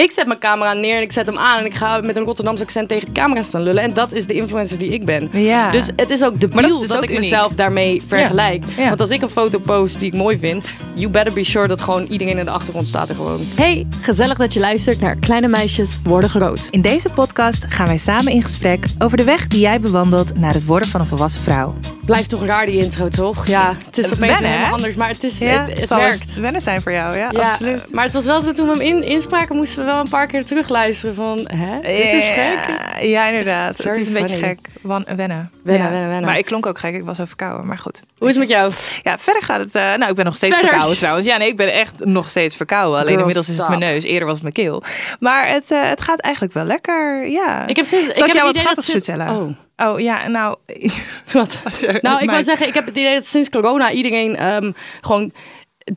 Ik zet mijn camera neer en ik zet hem aan en ik ga met een Rotterdamse accent tegen de camera staan lullen. En dat is de influencer die ik ben. Ja. Dus het is ook de Maar dat is dat, dus ook ik uniek. mezelf daarmee vergelijk. Ja. Want als ik een foto post die ik mooi vind, you better be sure dat gewoon iedereen in de achtergrond staat er gewoon. Hey, gezellig dat je luistert naar Kleine Meisjes Worden Groot. In deze podcast gaan wij samen in gesprek over de weg die jij bewandelt naar het worden van een volwassen vrouw. Blijft toch raar die intro, toch? Ja, het is opeens Wennen, hè? helemaal anders, maar het, is, Ja, het, het zal werkt. het wennen zijn voor jou, ja, Ja, absoluut. maar het was wel dat toen we hem in, inspraken, moesten we wel een paar keer terugluisteren van, hè, dit is gek. Ja, inderdaad. Very het is een beetje gek. Wan, wennen. Wennen, Ja. wennen, wennen. Maar ik klonk ook gek. Ik was verkouden, maar goed. Hoe is het met jou? Ja, verder gaat het. eh, nou, ik ben nog steeds Verder. verkouden trouwens. Ja, nee, ik ben echt nog steeds verkouden. Alleen Girl, inmiddels is het mijn neus. Eerder was het mijn keel. Maar het, eh, het gaat eigenlijk wel lekker. Ja. Ik heb sinds, ik Zal ik heb jou wat grappigs sinds- vertellen? Oh. Oh ja, nou. Wat? Nou, ik wou zeggen, ik heb het idee dat sinds corona iedereen ehm, gewoon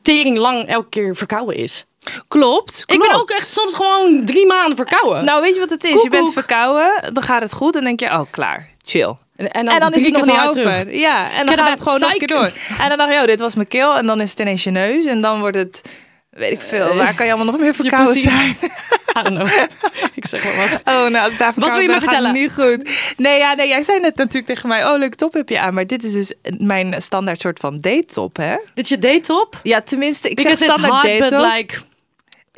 tering lang elke keer verkouden is. Klopt. Ik ben ook echt soms gewoon drie maanden verkouden. Nou, weet je wat het is? Koek, je bent verkouden, dan gaat het goed. Dan denk je, oh, klaar. Chill. en, En dan, is het nog niet over. terug. Ja, en dan Get gaat het gewoon nog een keer door. En dan dacht je, oh, dit was mijn keel. En dan is het ineens je neus. En dan wordt het, weet ik veel, waar kan je allemaal nog meer verkouden zijn? Ik zeg maar wat. Oh, nou, als ik daar Wat wil je me vertellen? niet goed. Nee, ja, nee, jij zei net natuurlijk tegen mij, oh, leuk top heb je aan. Maar dit is dus mijn standaard soort van date top, hè? Dit is je date top? Ja, tenminste, ik Because zeg standaard hot, date but top. like...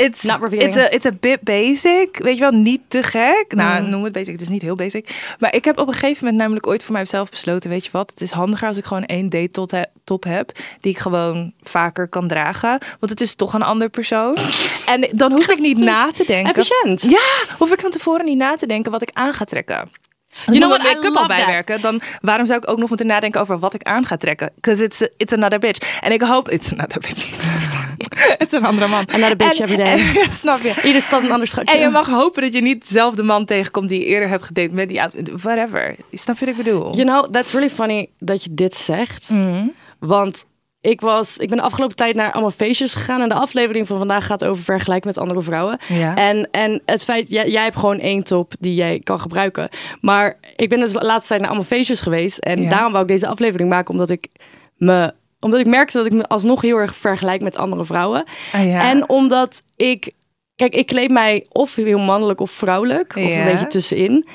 It's, Not revealing. it's, a, it's a bit basic. Weet je wel, niet te gek. Nou, Mm. noem het basic. Het is niet heel basic. Maar ik heb op een gegeven moment namelijk ooit voor mijzelf besloten... weet je wat, het is handiger als ik gewoon één date tot he- top heb... die ik gewoon vaker kan dragen. Want het is toch een ander persoon. En dan hoef ik niet na te denken... Efficiënt. Ja, hoef ik van tevoren niet na te denken wat ik aan ga trekken. You know what? I make-up al bijwerken, dan waarom zou ik ook nog moeten nadenken over wat ik aan ga trekken? Because it's, it's another bitch. En ik hoop, it's another bitch. is een andere man. Another bitch En- every day. en- snap je? Ieder stad een ander schatje. En je mag hopen dat je niet dezelfde man tegenkomt die je eerder hebt gedate met die outfit. Whatever. Snap je wat ik bedoel? You know, that's really funny dat je dit zegt. Mm. Want ik, was, ik ben de afgelopen tijd naar allemaal feestjes gegaan. En de aflevering van vandaag gaat over vergelijken met andere vrouwen. Ja. En, en het feit, jij, jij hebt gewoon één top die jij kan gebruiken. Maar ik ben dus de laatste tijd naar allemaal feestjes geweest. En Ja. daarom wou ik deze aflevering maken, omdat ik me omdat ik merkte dat ik me alsnog heel erg vergelijk met andere vrouwen. Ah, ja. En omdat ik... Kijk, ik kleed mij of heel mannelijk of vrouwelijk. Of een beetje tussenin.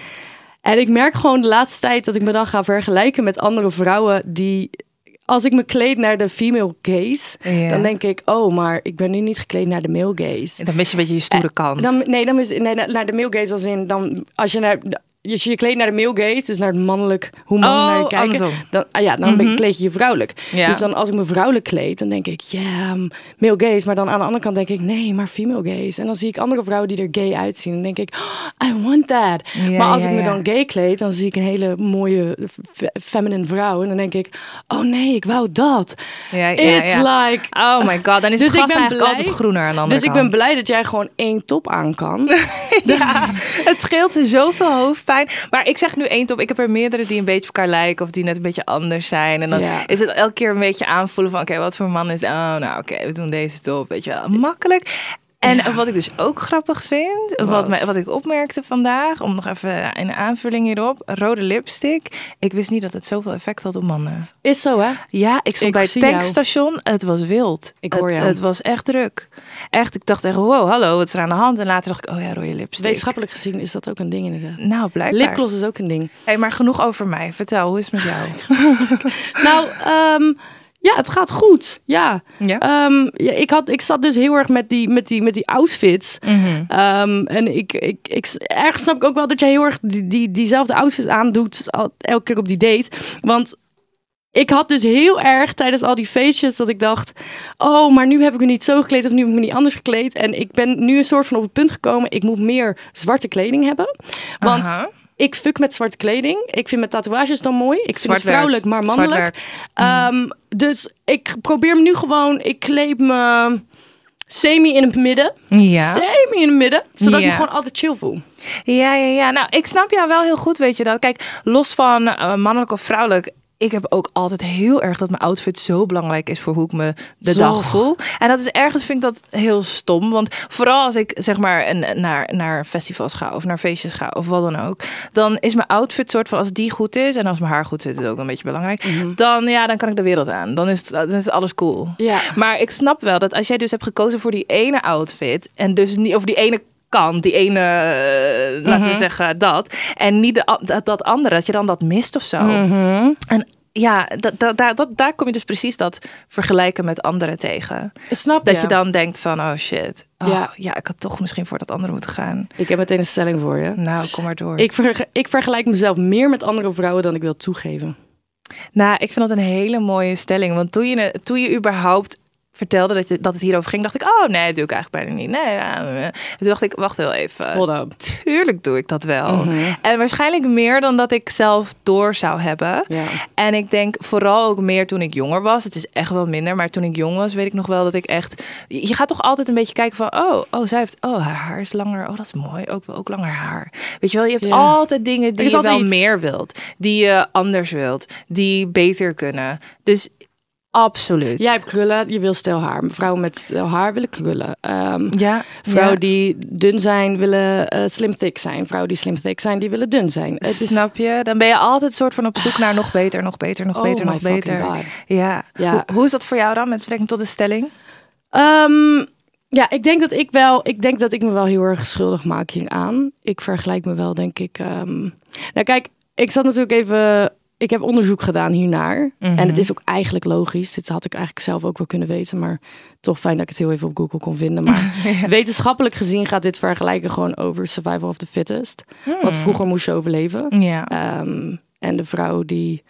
En ik merk gewoon de laatste tijd dat ik me dan ga vergelijken met andere vrouwen die... Als ik me kleed naar de female gaze, Ja. dan denk ik... Oh, maar ik ben nu niet gekleed naar de male gaze. dan mis je een beetje je stoere kant. Dan, nee, dan is, nee, naar naar de male gaze als in... Dan, als je naar... Als je je kleedt naar de male gaze, dus naar het mannelijk, hoe mannen Oh, naar je kijken, andersom. dan, ah ja, dan ben- kleed je je vrouwelijk. Ja. Dus dan als ik me vrouwelijk kleed, dan denk ik, ja, mm, male gaze. Maar dan aan de andere kant denk ik, nee, maar female gaze. En dan zie ik andere vrouwen die er gay uitzien. En denk ik, oh, I want that. Ja, maar als ja, ik me dan gay kleed, dan zie ik een hele mooie fe- feminine vrouw. En dan denk ik, oh nee, ik wou dat. Ja, ja, It's like... Oh my god, dan is Dus het gras eigenlijk blij- altijd groener aan de andere Dus ik ben blij dat jij gewoon één top aan kan. Ja, het scheelt zoveel hoofdpijn. Maar ik zeg nu één top. Ik heb er meerdere die een beetje op elkaar lijken of die net een beetje anders zijn. En dan Ja. is het elke keer een beetje aanvoelen van oké, wat voor man is. Oh, nou oké, we doen deze top. Weet je wel, makkelijk. En Ja. wat ik dus ook grappig vind, wat, Wat? mij, wat ik opmerkte vandaag, om nog even een aanvulling hierop, rode lipstick. Ik wist niet dat het zoveel effect had op mannen. Is zo, hè? Ja, ik stond Ik bij het jou. tankstation. Het was wild. Ik hoor het, jou. het was echt druk. Echt, ik dacht echt, wow, hallo, wat is er aan de hand? En later dacht ik, oh ja, rode lipstick. Wetenschappelijk gezien is dat ook een ding inderdaad. Nou, blijkbaar. Lipgloss is ook een ding. Hey, maar genoeg over mij. Vertel, hoe is het met jou? Nou, ehm, ja, het gaat goed. Ja. Ja? Ehm, ja ik, had, ik zat dus heel erg met die, met die, met die outfits. Mhm. Ehm, en ik, ik, ik, ergens snap ik ook wel dat jij heel erg die, die, diezelfde outfit aandoet elke keer op die date. Want ik had dus heel erg tijdens al die feestjes dat ik dacht... oh, maar nu heb ik me niet zo gekleed of nu heb ik me niet anders gekleed. En ik ben nu een soort van op het punt gekomen... ik moet meer zwarte kleding hebben. Want Aha. Ik fuck met zwarte kleding. Ik vind mijn tatoeages dan mooi. Ik vind het vrouwelijk, maar mannelijk. Ehm, dus ik probeer me nu gewoon... Ik kleed me... Semi in het midden. Ja. Semi in het midden. Zodat ik me gewoon altijd chill voel. Ja, ja, ja. Nou, ik snap jou wel heel goed, weet je dat. Kijk, los van eh, mannelijk of vrouwelijk. Ik heb ook altijd heel erg dat mijn outfit zo belangrijk is voor hoe ik me de dag voel. En dat is ergens, vind ik dat heel stom. Want vooral als ik zeg maar een, naar, naar festivals ga of naar feestjes ga of wat dan ook. Dan is mijn outfit soort van, als die goed is en als mijn haar goed zit, is het ook een beetje belangrijk. Dan, ja, dan kan ik de wereld aan. Dan is, het, dan is alles cool. Ja. Maar ik snap wel dat als jij dus hebt gekozen voor die ene outfit en dus niet, of die ene kant, die ene, eh, laten we zeggen dat, en niet de, dat, dat andere, dat je dan dat mist of zo. En ja, dat, dat, daar- dat, daar kom je dus precies dat vergelijken met anderen tegen. Snap Dat je dan denkt van, oh shit, oh, Ja. ja. ik had toch misschien voor dat andere moeten gaan. Ik heb meteen een stelling voor je. Nou, kom maar door. Ik, ik vergelijk mezelf meer met andere vrouwen dan ik wil toegeven. Nou, ik vind dat een hele mooie stelling. Want toen je, toen je überhaupt vertelde dat, je, dat het hierover ging, dacht ik, oh nee, dat doe ik eigenlijk bijna niet. Nee, ja, eh. Toen dacht ik, wacht heel even. Hold up. Tuurlijk doe ik dat wel. Mhm. En waarschijnlijk meer dan dat ik zelf door zou hebben. Ja. En ik denk vooral ook meer toen ik jonger was. Het is echt wel minder, maar toen ik jong was, weet ik nog wel dat ik echt. Je gaat toch altijd een beetje kijken van, oh, oh, zij heeft, oh, haar haar is langer. Oh, dat is mooi. Ook wel ook langer haar. Weet je wel, je hebt Ja. altijd dingen die je wel iets. meer wilt, die je anders wilt, die beter kunnen. Dus absoluut. Jij hebt krullen, je wil stel haar. Vrouwen met stel haar willen krullen. Ehm, ja. vrouwen ja. die dun zijn, willen eh, slim thick zijn. Vrouwen die slim thick zijn, die willen dun zijn. Het is Snap je? Dan ben je altijd soort van op zoek naar nog beter, nog beter, nog Oh beter, nog beter. God. Ja. Ja. Hoe, hoe is dat voor jou dan met betrekking tot de stelling? Ehm, ja, ik denk dat ik wel, ik denk dat ik me wel heel erg schuldig maak hieraan. Ik vergelijk me wel, denk ik. ehm, Nou, kijk, ik zat natuurlijk even. Ik heb onderzoek gedaan hiernaar. Mhm. En het is ook eigenlijk logisch. Dit had ik eigenlijk zelf ook wel kunnen weten. Maar toch fijn dat ik het heel even op Google kon vinden. Maar wetenschappelijk gezien gaat dit vergelijken gewoon over survival of the fittest. Want vroeger moest je overleven. Ja. Ehm, en de vrouw die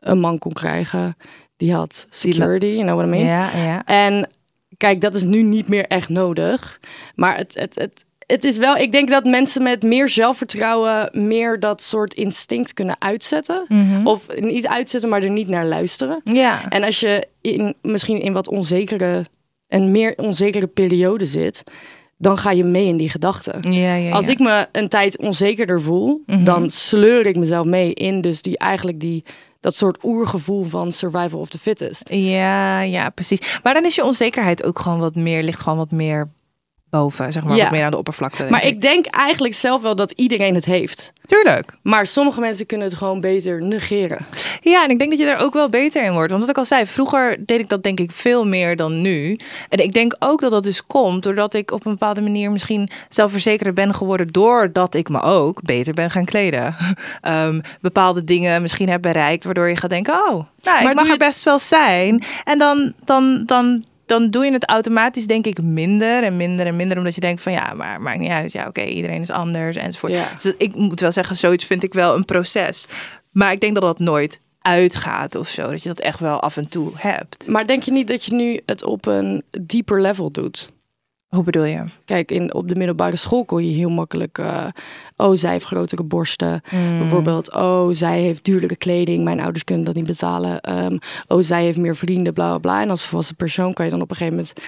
een man kon krijgen, die had security, you know what I mean? Ja, ja. En kijk, dat is nu niet meer echt nodig. Maar het, het, het, het is wel, ik denk dat mensen met meer zelfvertrouwen meer dat soort instinct kunnen uitzetten. Of niet uitzetten, maar er niet naar luisteren. Ja. En als je in, misschien in wat onzekere en meer onzekere periode zit, dan ga je mee in die gedachten. Ja, ja, Als ik me een tijd onzekerder voel, Mhm. dan sleur ik mezelf mee in dus die eigenlijk die dat soort oergevoel van survival of the fittest. Ja, ja, precies. Maar dan is je onzekerheid ook gewoon wat meer, ligt gewoon wat meer boven, zeg maar, Ja. wat meer aan de oppervlakte. Maar ik denk eigenlijk zelf wel dat iedereen het heeft. Tuurlijk. Maar sommige mensen kunnen het gewoon beter negeren. Ja, en ik denk dat je er ook wel beter in wordt. Want wat ik al zei, vroeger deed ik dat denk ik veel meer dan nu. En ik denk ook dat dat dus komt doordat ik op een bepaalde manier misschien zelfverzekerder ben geworden. Doordat ik me ook beter ben gaan kleden. Ehm, bepaalde dingen misschien heb bereikt, waardoor je gaat denken, oh, nou, Maar ik mag er best wel zijn. En dan, dan, dan, dan doe je het automatisch denk ik minder en minder en minder. Omdat je denkt van ja, maar maakt niet uit. Ja, oké, iedereen is anders enzovoort. Ja. Dus ik moet wel zeggen, zoiets vind ik wel een proces. Maar ik denk dat dat nooit uitgaat of zo. Dat je dat echt wel af en toe hebt. Maar denk je niet dat je nu het op een dieper level doet? Hoe bedoel je? Kijk, in, op de middelbare school kon je heel makkelijk... eh, oh, zij heeft grotere borsten. Bijvoorbeeld, oh, zij heeft duurdere kleding. Mijn ouders kunnen dat niet betalen. Ehm, oh, zij heeft meer vrienden, bla, bla, bla. En als volwassen persoon kan je dan op een gegeven moment...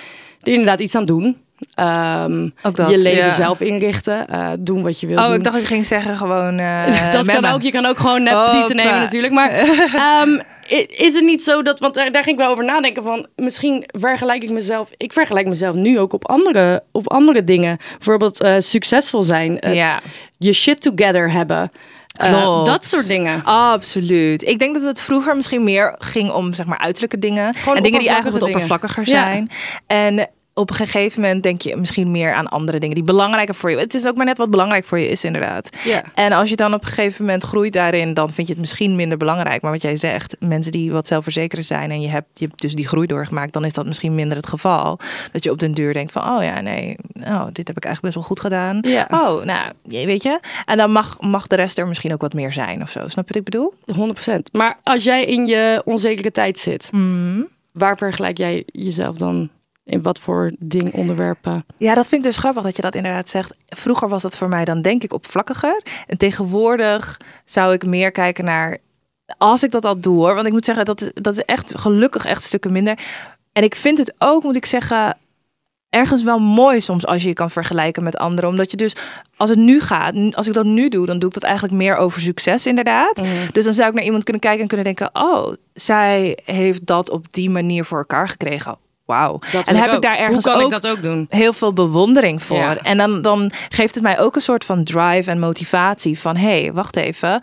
er inderdaad iets aan doen. Ehm, dat, je leven ja. zelf inrichten. eh, doen wat je wil Oh, doen. ik dacht dat je ging zeggen gewoon. eh, dat kan ook. Je kan ook gewoon net tieten nemen natuurlijk. Maar ehm, is het niet zo dat... Want daar, daar ging ik wel over nadenken van... Misschien vergelijk ik mezelf... Ik vergelijk mezelf nu ook op andere, op andere dingen. Bijvoorbeeld eh, succesvol zijn. het Ja. Je shit together hebben. eh, dat soort dingen. Absoluut. Ik denk dat het vroeger misschien meer ging om zeg maar uiterlijke dingen. Gewoon en dingen die eigenlijk wat oppervlakkige oppervlakkiger zijn. En op een gegeven moment denk je misschien meer aan andere dingen die belangrijker voor je. Het is ook maar net wat belangrijk voor je is, inderdaad. Ja. En als je dan op een gegeven moment groeit daarin, dan vind je het misschien minder belangrijk. Maar wat jij zegt, mensen die wat zelfverzekerd zijn en je hebt, je hebt dus die groei doorgemaakt, dan is dat misschien minder het geval. Dat je op den duur denkt van, oh ja, nee, oh, dit heb ik eigenlijk best wel goed gedaan. Ja. Oh, nou, je- weet je. En dan mag, mag de rest er misschien ook wat meer zijn of zo. Snap je wat ik bedoel? 100%. Maar als jij in je onzekere tijd zit... Mhm. waar vergelijk jij jezelf dan... In wat voor ding, onderwerpen? Ja, dat vind ik dus grappig dat je dat inderdaad zegt. Vroeger was dat voor mij dan denk ik oppervlakkiger. En tegenwoordig zou ik meer kijken naar... Als ik dat al doe hoor. Want ik moet zeggen, dat is, dat is echt gelukkig echt stukken minder. En ik vind het ook, moet ik zeggen... ergens wel mooi soms als je je kan vergelijken met anderen. Omdat je dus, als het nu gaat, als ik dat nu doe, dan doe ik dat eigenlijk meer over succes inderdaad. Mhm. Dus dan zou ik naar iemand kunnen kijken en kunnen denken, oh, zij heeft dat op die manier voor elkaar gekregen. Wauw. En heb ik daar ergens Hoe kan ook ik dat ook doen? heel veel bewondering voor. Ja. En dan, dan geeft het mij ook een soort van drive en motivatie van hé, hey, wacht even.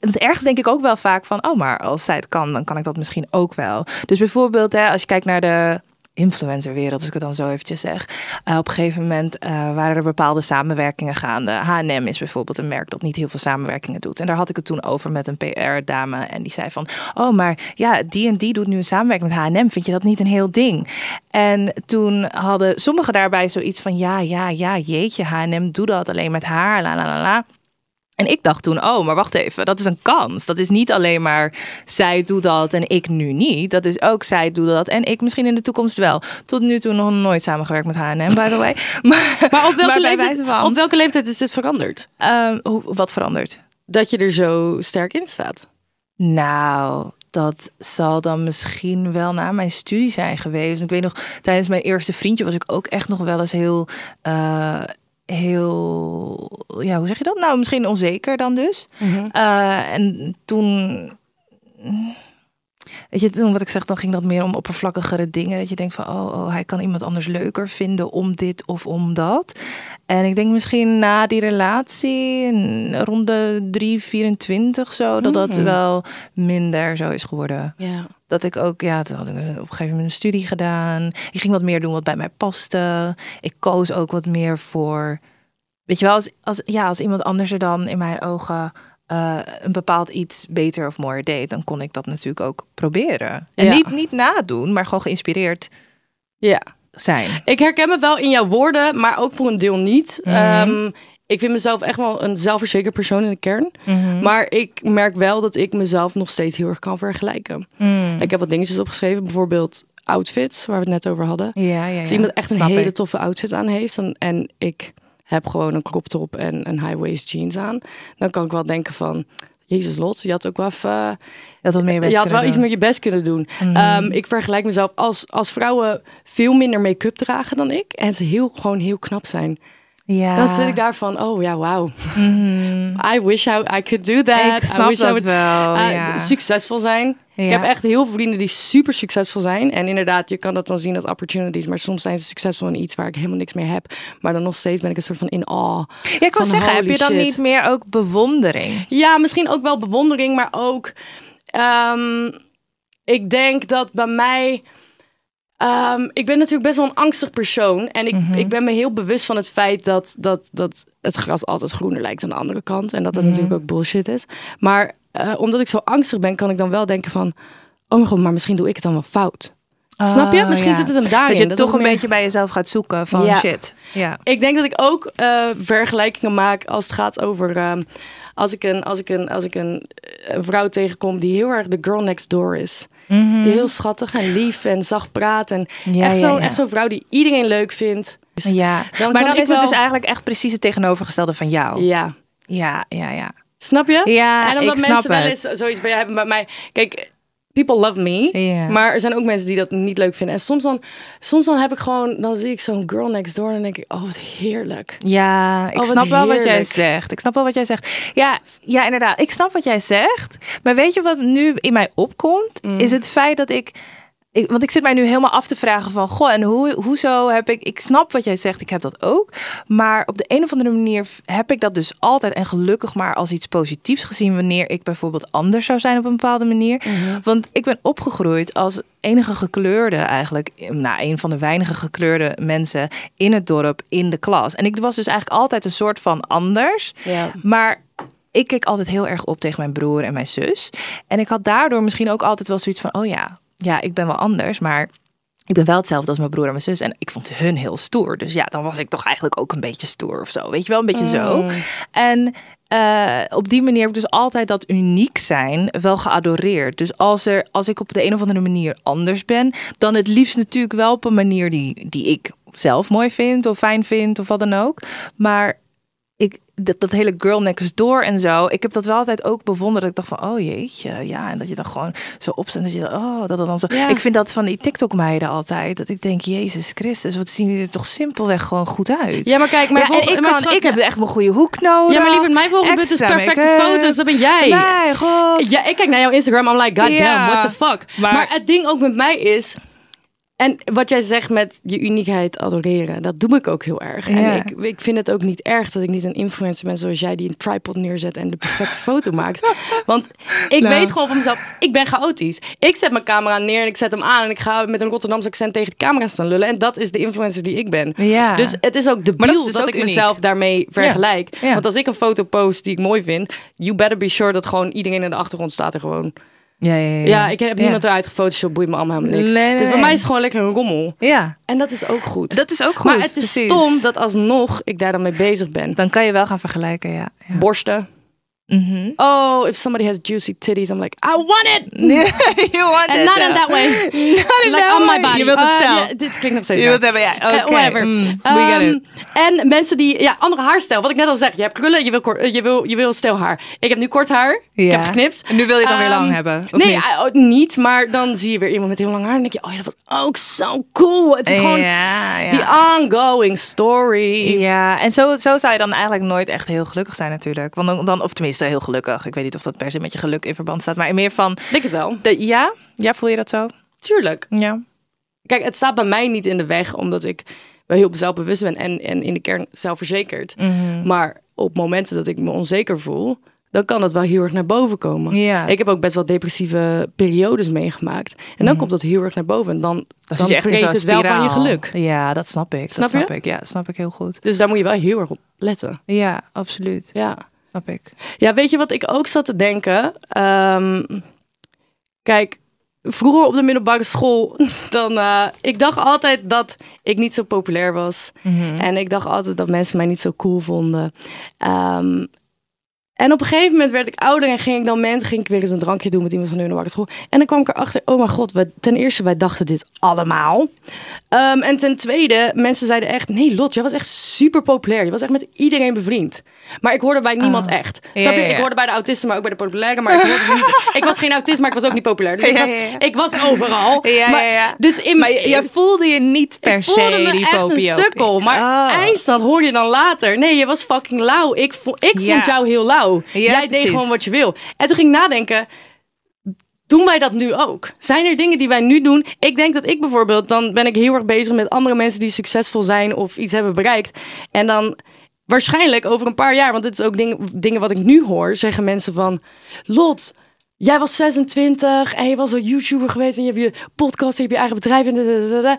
Ergens denk ik ook wel vaak van, oh, maar als zij het kan, dan kan ik dat misschien ook wel. Dus bijvoorbeeld, hè, als je kijkt naar de influencerwereld, als ik het dan zo eventjes zeg. eh, op een gegeven moment eh, waren er bepaalde samenwerkingen gaande. H&M is bijvoorbeeld een merk dat niet heel veel samenwerkingen doet. En daar had ik het toen over met een PR-dame. En die zei van, oh, maar ja, die en die doet nu een samenwerking met H&M. Vind je dat niet een heel ding? En toen hadden sommigen daarbij zoiets van, ja, ja, ja, jeetje, H&M doe dat alleen met haar, la la la la. En ik dacht toen, oh, maar wacht even, dat is een kans. Dat is niet alleen maar zij doet dat en ik nu niet. Dat is ook zij doet dat en ik misschien in de toekomst wel. Tot nu toe nog nooit samengewerkt met H&M, by the way. Maar, Maar op welke, maar leeftijd, van, op welke leeftijd is dit veranderd? ehm, hoe, wat verandert? Dat je er zo sterk in staat. Nou, dat zal dan misschien wel na mijn studie zijn geweest. Ik weet nog, tijdens mijn eerste vriendje was ik ook echt nog wel eens heel, eh, heel, ja, hoe zeg je dat? Nou, misschien onzeker dan dus. Eh, en toen, weet je, toen wat ik zeg, dan ging dat meer om oppervlakkigere dingen. Dat je denkt van, oh, oh, hij kan iemand anders leuker vinden om dit of om dat. En ik denk misschien na die relatie, rond de 3, 24 zo, dat dat Mhm. wel minder zo is geworden. Ja. Dat ik ook, ja, toen had ik op een gegeven moment een studie gedaan. Ik ging wat meer doen wat bij mij paste. Ik koos ook wat meer voor, weet je wel, als, als, ja, als iemand anders er dan in mijn ogen eh, een bepaald iets beter of mooier deed, dan kon ik dat natuurlijk ook proberen. En Ja. niet, niet nadoen, maar gewoon geïnspireerd ja. zijn. Ik herken me wel in jouw woorden, maar ook voor een deel niet. Mhm. Ehm, ik vind mezelf echt wel een zelfverzekerd persoon in de kern. Mhm. Maar ik merk wel dat ik mezelf nog steeds heel erg kan vergelijken. Mm. Ik heb wat dingetjes opgeschreven, bijvoorbeeld outfits, waar we het net over hadden. Ja, ja, ja. Als iemand echt een Snap hele ik. toffe outfit aan heeft dan, en ik heb gewoon een crop top en een high-waist jeans aan, dan kan ik wel denken van, Jezus Lot, je had ook wel even, Je had je had wel iets met je best kunnen doen. Mhm. Ehm, ik vergelijk mezelf als, als vrouwen veel minder make-up dragen dan ik en ze heel, gewoon heel knap zijn. Ja. Dan zit ik daar van, oh ja, wauw. Mhm. I wish I, I could do that. Ik I snap wish I dat would wel, uh, ja. succesvol zijn. Ik heb echt heel veel vrienden die super succesvol zijn. En inderdaad, je kan dat dan zien als opportunities. Maar soms zijn ze succesvol in iets waar ik helemaal niks mee heb. Maar dan nog steeds ben ik een soort van in awe. Ja, ik wil zeggen, heb je dan shit. niet meer ook bewondering? Ja, misschien ook wel bewondering, maar ook... ehm, ik denk dat bij mij... ehm, ik ben natuurlijk best wel een angstig persoon. En ik, ik ben me heel bewust van het feit dat, dat, dat het gras altijd groener lijkt aan de andere kant. En dat dat natuurlijk ook bullshit is. Maar eh, omdat ik zo angstig ben, kan ik dan wel denken van... Oh mijn god, maar misschien doe ik het dan wel fout. Snap je? Oh, Misschien ja. zit het hem daarin. Dat je dat toch een meer- beetje bij jezelf gaat zoeken van Ja. shit. Ja. Ik denk dat ik ook eh, vergelijkingen maak als het gaat over. ehm, als ik, een, als, ik een, als ik een, een vrouw tegenkom die heel erg de girl next door is. Die heel schattig en lief en zacht praat. En Mhm. Ja, echt zo'n ja. zo'n vrouw die iedereen leuk vindt. ja. Dan maar dan is het dus eigenlijk echt precies het tegenovergestelde van jou. Ja. Ja, ja, ja. Snap je? Ja, en omdat mensen wel eens zoiets bij hebben bij mij. Kijk, people love me. Maar er zijn ook mensen die dat niet leuk vinden. En soms dan, soms dan heb ik gewoon, dan zie ik zo'n girl next door en dan denk ik, oh wat heerlijk. Ja, ik Oh, snap wel wat jij zegt. Ik snap wel wat jij zegt. Ja, ja, inderdaad. Ik snap wat jij zegt. Maar weet je wat nu in mij opkomt? Mm. Is het feit dat ik, ik... Want ik zit mij nu helemaal af te vragen van... Goh, en hoe, hoezo heb ik... Ik snap wat jij zegt, ik heb dat ook. Maar op de een of andere manier heb ik dat dus altijd... en gelukkig maar als iets positiefs gezien... wanneer ik bijvoorbeeld anders zou zijn op een bepaalde manier. Mhm. Want ik ben opgegroeid als enige gekleurde eigenlijk... nou, een van de weinige gekleurde mensen in het dorp, in de klas. En ik was dus eigenlijk altijd een soort van anders... Ja. Maar ik keek altijd heel erg op tegen mijn broer en mijn zus. En ik had daardoor misschien ook altijd wel zoiets van: oh ja, ja, ik ben wel anders, maar ik ben wel hetzelfde als mijn broer en mijn zus. En ik vond hun heel stoer. Dus ja, dan was ik toch eigenlijk ook een beetje stoer of zo. Weet je wel, een beetje zo. En eh, op die manier heb ik dus altijd dat uniek zijn wel geadoreerd. Dus als, er, als ik op de een of andere manier anders ben, dan het liefst natuurlijk wel op een manier die, die ik zelf mooi vind of fijn vind of wat dan ook. Maar dat, dat hele girl next door en zo. Ik heb dat wel altijd ook bewonderd. Dat ik dacht van, oh jeetje, ja. En dat je dan gewoon zo opstaat. Dat je dan, oh, dat dan zo. Ja. Ik vind dat van die TikTok-meiden altijd. Dat ik denk, Jezus Christus, wat zien jullie er toch simpelweg gewoon goed uit. Ja, maar kijk, mijn Ja, en volgende- ik, kan, ik heb echt mijn goede hoek nodig. Ja, maar liever mijn volgende punt is perfecte make-up. foto's. Dat ben jij. Nee, god. Ja, ik kijk naar jouw Instagram. I'm like, god Ja, damn, what the fuck. Maar, maar- het ding ook met mij is... En wat jij zegt met je uniekheid adoreren, dat doe ik ook heel erg. Ja. En ik, ik vind het ook niet erg dat ik niet een influencer ben zoals jij die een tripod neerzet en de perfecte foto maakt. Want ik Nou. weet gewoon van mezelf, ik ben chaotisch. Ik zet mijn camera neer en ik zet hem aan en ik ga met een Rotterdamse accent tegen de camera staan lullen. En dat is de influencer die ik ben. Ja. Dus het is ook de dat is dat, dus ook ik uniek. mezelf daarmee vergelijk. Ja. Want als ik een foto post die ik mooi vind, you better be sure dat gewoon iedereen in de achtergrond staat er gewoon. Ja, ja, ja. Ja, ik heb Ja. niemand eruit gefotoshopt, boeit me allemaal helemaal niks. Nee, nee, dus bij mij is het gewoon lekker een rommel. Ja, En dat is ook goed. dat is ook goed. maar het is precies. stom dat alsnog ik daar dan mee bezig ben. Dan kan je wel gaan vergelijken, ja. ja. Borsten. Mhm. Oh, if somebody has juicy titties, I'm like, I want it! you want And it, not in that way. Not in like that on way. my body. Je wilt het Uh, zelf. ja, dit klinkt nog steeds Je wilt hebben, ja. Eh, Oké. whatever. Mm, we get Ehm, it. en mensen die, ja, andere haarstijl. Wat ik net al zeg, je hebt krullen, je wil, kort, eh, je wil, je wil stil haar. Ik heb nu kort haar, ik heb geknipt. En nu wil je het dan weer Ehm, lang hebben, of nee, niet? eh, oh, niet, maar dan zie je weer iemand met heel lang haar en denk je, oh ja, dat was ook zo cool. Het is gewoon ja. die ongoing story. Ja, en zo, zo zou je dan eigenlijk nooit echt heel gelukkig zijn natuurlijk. Want dan, dan, of tenminste heel gelukkig. Ik weet niet of dat per se met je geluk in verband staat. Maar meer van, Ik denk het wel. de, ja? Ja, voel je dat zo? Tuurlijk. Ja. Kijk, het staat bij mij niet in de weg, omdat ik wel heel zelfbewust ben en, en in de kern zelfverzekerd. Mhm. Maar op momenten dat ik me onzeker voel, dan kan dat wel heel erg naar boven komen. Ja. Ik heb ook best wel depressieve periodes meegemaakt. En dan komt dat heel erg naar boven. En dan, Dan dan, vreet het wel van je geluk. Ja, dat snap ik. Snap dat snap je? ik. Ja, dat snap ik heel goed. Dus daar moet je wel heel erg op letten. Ja, absoluut. Ja. Snap ik. Ja, weet je wat ik ook zat te denken? Ehm, kijk, vroeger op de middelbare school, dan, eh, ik dacht altijd dat ik niet zo populair was. Mhm. En ik dacht altijd dat mensen mij niet zo cool vonden. Ehm, en op een gegeven moment werd ik ouder en ging ik dan mensen, ging ik weer eens een drankje doen met iemand van de middelbare school. En dan kwam ik erachter, oh mijn god, ten eerste, wij dachten dit allemaal. Ehm, en ten tweede, mensen zeiden echt, nee Lot, jij was echt super populair. Je was echt met iedereen bevriend. Maar ik hoorde bij niemand echt. Snap je? ja, ja. Ik hoorde bij de autisten, maar ook bij de populaire. Maar ik, hoorde niet, ik was geen autist, maar ik was ook niet populair. Dus ik, was, ik was overal. Ja, maar. Dus in, Maar je, je voelde je niet per ik voelde se me die echt een sukkel. Maar Oh. eindstand hoor je dan later. Nee, je was fucking lauw. Ik, vo ik vond jou heel lauw. Ja, Jij deed gewoon wat je wil. En toen ging ik nadenken. Doen wij dat nu ook? Zijn er dingen die wij nu doen? Ik denk dat ik bijvoorbeeld, dan ben ik heel erg bezig met andere mensen die succesvol zijn of iets hebben bereikt. En dan waarschijnlijk over een paar jaar, want dit is ook dingen, dingen wat ik nu hoor, zeggen mensen van, Lot, jij was 26 en je was een YouTuber geweest en je hebt je podcast, je hebt je eigen bedrijf en.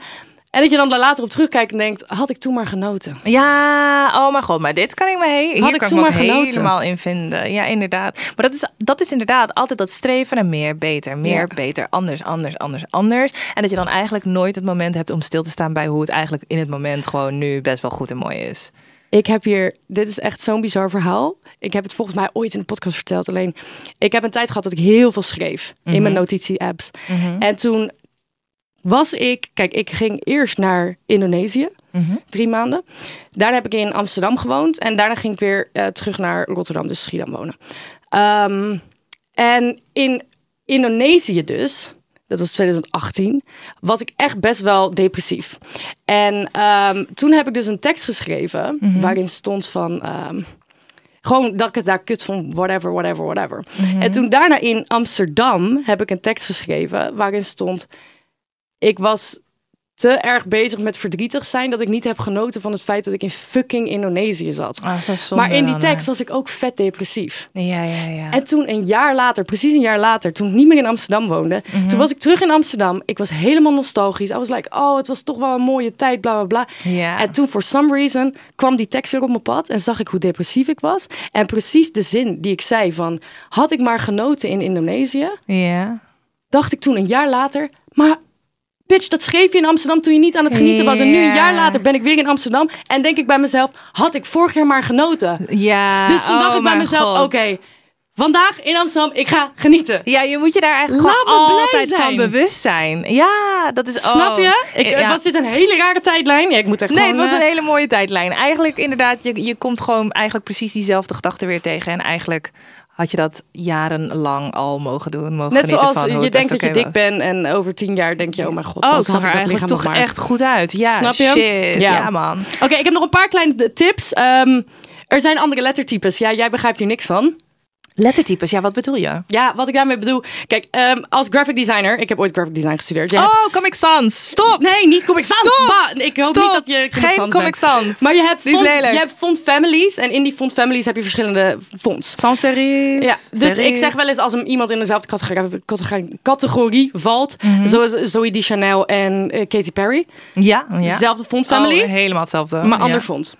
En dat je dan daar later op terugkijkt en denkt, had ik toen maar genoten. Ja, oh mijn god, maar dit kan ik me, he hier Had ik kan ik toen me maar genoten. helemaal in vinden. Ja, inderdaad. Maar dat is, dat is inderdaad altijd dat streven naar meer, beter, meer, Ja. beter, anders, anders, anders, anders. En dat je dan eigenlijk nooit het moment hebt om stil te staan bij hoe het eigenlijk in het moment gewoon nu best wel goed en mooi is. Ik heb hier, dit is echt zo'n bizar verhaal. Ik heb het volgens mij ooit in de podcast verteld. Alleen, ik heb een tijd gehad dat ik heel veel schreef in mijn notitie-apps. En toen was ik, kijk, ik ging eerst naar Indonesië, drie maanden. Daarna heb ik in Amsterdam gewoond en daarna ging ik weer eh, terug naar Rotterdam, dus Schiedam wonen. Ehm, en in Indonesië dus, dat was 2018, was ik echt best wel depressief. En ehm, toen heb ik dus een tekst geschreven waarin stond van... ehm, gewoon dat ik het daar kut vond, whatever, whatever, whatever. En toen daarna in Amsterdam heb ik een tekst geschreven waarin stond... Ik was te erg bezig met verdrietig zijn dat ik niet heb genoten van het feit dat ik in fucking Indonesië zat. Ah, zonde maar in die tekst was ik ook vet depressief. Ja, ja, ja. En toen een jaar later, precies een jaar later, toen ik niet meer in Amsterdam woonde, Mhm. toen was ik terug in Amsterdam. Ik was helemaal nostalgisch. I was like, oh, het was toch wel een mooie tijd, bla bla bla. Ja. En toen, for some reason, kwam die tekst weer op mijn pad en zag ik hoe depressief ik was. En precies de zin die ik zei van, had ik maar genoten in Indonesië, ja. dacht ik toen een jaar later, maar bitch, dat schreef je in Amsterdam toen je niet aan het genieten was. En nu een Ja. jaar later ben ik weer in Amsterdam en denk ik bij mezelf, had ik vorig jaar maar genoten. Ja. Dus toen oh dacht ik bij mijn mezelf, oké, vandaag in Amsterdam, ik ga genieten. Ja, je moet je daar eigenlijk gewoon altijd van bewust zijn. Ja, dat is... Snap oh. je? Ik, Ja. Was dit een hele rare tijdlijn? Ja, ik moet echt Nee, het was een eh, hele mooie tijdlijn. Eigenlijk inderdaad, je, je komt gewoon eigenlijk precies diezelfde gedachten weer tegen. En eigenlijk had je dat jarenlang al mogen doen. Mogen Net zoals van je denkt dat je dik was. bent en over tien jaar denk je, oh mijn god, Oh, ik zag er eigenlijk toch maar. echt goed uit. Ja, Snap je? shit. Ja. Ja, man. Oké, ik heb nog een paar kleine tips. Ehm, er zijn andere lettertypes. Ja, jij begrijpt hier niks van. Lettertypes, ja, wat bedoel je? Ja, wat ik daarmee bedoel. Kijk, ehm, als graphic designer, ik heb ooit graphic design gestudeerd. Jij Oh, Comic Sans. Stop! Nee, niet Comic Sans. Stop! Bah, ik hoop Stop! niet dat je Comic Geen Sans Comic bent. Sans. Maar je hebt, font, je hebt font families en in die font families heb je verschillende fonts. Sans serif. Ja, dus serif. ik zeg wel eens als iemand in dezelfde categorie, categorie, categorie valt, Mhm. zoals Zoe Di Chanel en eh, Katy Perry, Ja, ja. dezelfde font family, Oh, helemaal hetzelfde. maar ja. ander font.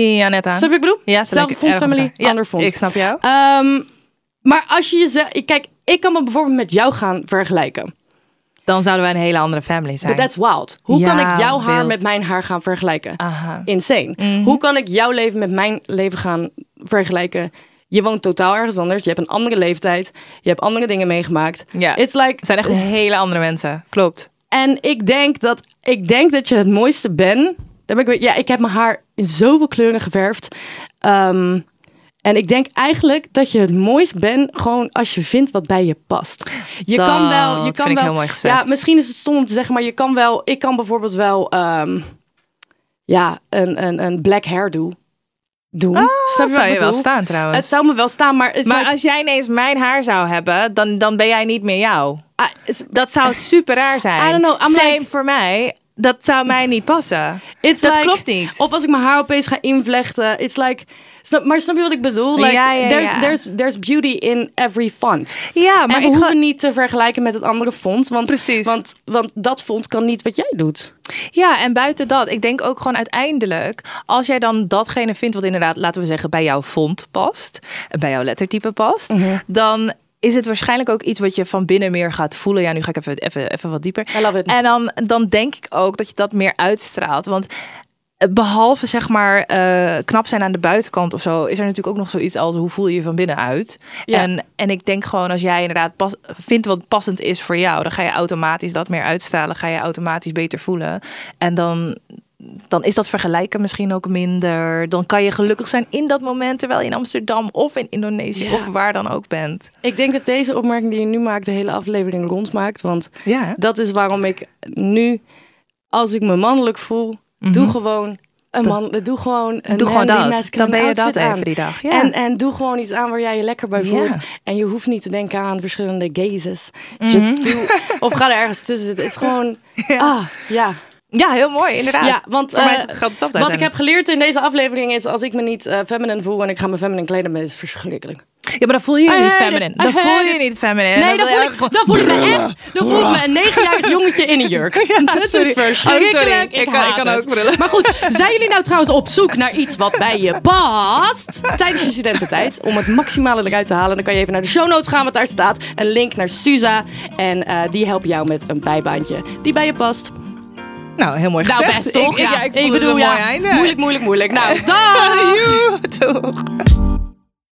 Ja, net aan. Snap je wat ik bedoel? Ja, Zelfde elkaar. Ja, ander font. Ik snap jou. Ehm, maar als je jezelf... Kijk, ik kan me bijvoorbeeld met jou gaan vergelijken. Dan zouden wij een hele andere family zijn. But that's wild. Hoe kan ik jouw haar wild. met mijn haar gaan vergelijken? Aha. Insane. Mhm. Hoe kan ik jouw leven met mijn leven gaan vergelijken? Je woont totaal ergens anders. Je hebt een andere leeftijd. Je hebt andere dingen meegemaakt. Ja. It's like... Het zijn echt hele andere mensen. Klopt. En ik denk dat, ik denk dat je het mooiste bent. Ja, ik heb mijn haar in zoveel kleuren geverfd. Ehm, en ik denk eigenlijk dat je het mooist bent gewoon als je vindt wat bij je past. Je Dat kan wel, je vind kan wel. heel mooi gezegd. Ja, misschien is het stom om te zeggen, maar je kan wel. Ik kan bijvoorbeeld wel, ehm, ja, een, een, een black hairdo doen. Snap Dat je wat zou je wel staan trouwens. Het zou me wel staan, maar, het maar als jij ineens mijn haar zou hebben, dan, dan ben jij niet meer jou. ah, Dat zou super raar zijn. I don't know, I'm Same like- voor mij. Dat zou mij niet passen. It's Dat like- klopt niet. Of als ik mijn haar opeens ga invlechten. It's like... Snap, maar snap je wat ik bedoel? Like, Ja, ja, there's, ja. There's, there's beauty in every font. Ja, maar en we ik hoeven niet te vergelijken met het andere font. Want, Precies. Want, want dat font kan niet wat jij doet. Ja, en buiten dat, ik denk ook gewoon uiteindelijk, als jij dan datgene vindt wat inderdaad, laten we zeggen, bij jouw font past, bij jouw lettertype past, Mhm. dan is het waarschijnlijk ook iets wat je van binnen meer gaat voelen. Ja, nu ga ik even, even, even wat dieper. En dan, dan denk ik ook dat je dat meer uitstraalt. Want behalve zeg maar eh, knap zijn aan de buitenkant of zo, is er natuurlijk ook nog zoiets als hoe voel je je van binnen uit. Ja. En, en ik denk gewoon als jij inderdaad pas, vindt wat passend is voor jou, dan ga je automatisch dat meer uitstralen, ga je automatisch beter voelen. En dan, dan is dat vergelijken misschien ook minder. Dan kan je gelukkig zijn in dat moment terwijl je in Amsterdam of in Indonesië Ja. of waar dan ook bent. Ik denk dat deze opmerking die je nu maakt de hele aflevering rondmaakt. Want Ja. dat is waarom ik nu, als ik me mannelijk voel, doe gewoon een man, doe gewoon een Mhm. Doe gewoon dat. Dan ben je dat aan. even die dag. Ja. En, en doe gewoon iets aan waar jij je lekker bij voelt. En je hoeft niet te denken aan verschillende gazes. Mhm. Just do. Of ga er ergens tussen zitten. Het is gewoon... Ah, ja. Ja, heel mooi, inderdaad. Ja, want Voor mij eh, wat ik heb geleerd in deze aflevering is... als ik me niet eh feminine voel en ik ga me feminine kleden... dan is het verschrikkelijk. Ja, maar dan voel je je I niet feminine. Dan voel je it. niet feminine. Nee, dan voel, je ik, gewoon- dan voel ik me echt... Dan voel ik me een negenjarig jongetje in een jurk. dat is verschrikkelijk. Oh, sorry. Ik, Ik kan- ook brullen. Maar goed, zijn jullie nou trouwens op zoek naar iets wat bij je past... tijdens je studententijd? Om het maximale eruit te halen... dan kan je even naar de show notes gaan wat daar staat. Een link naar Suza. En eh, die helpen jou met een bijbaantje die bij je past. Nou, heel mooi Nou, gezegd. best toch? Ik, ik, ja, ik, het bedoel, ja, mooi einde. moeilijk, moeilijk, moeilijk. Nou, dag! Doeg.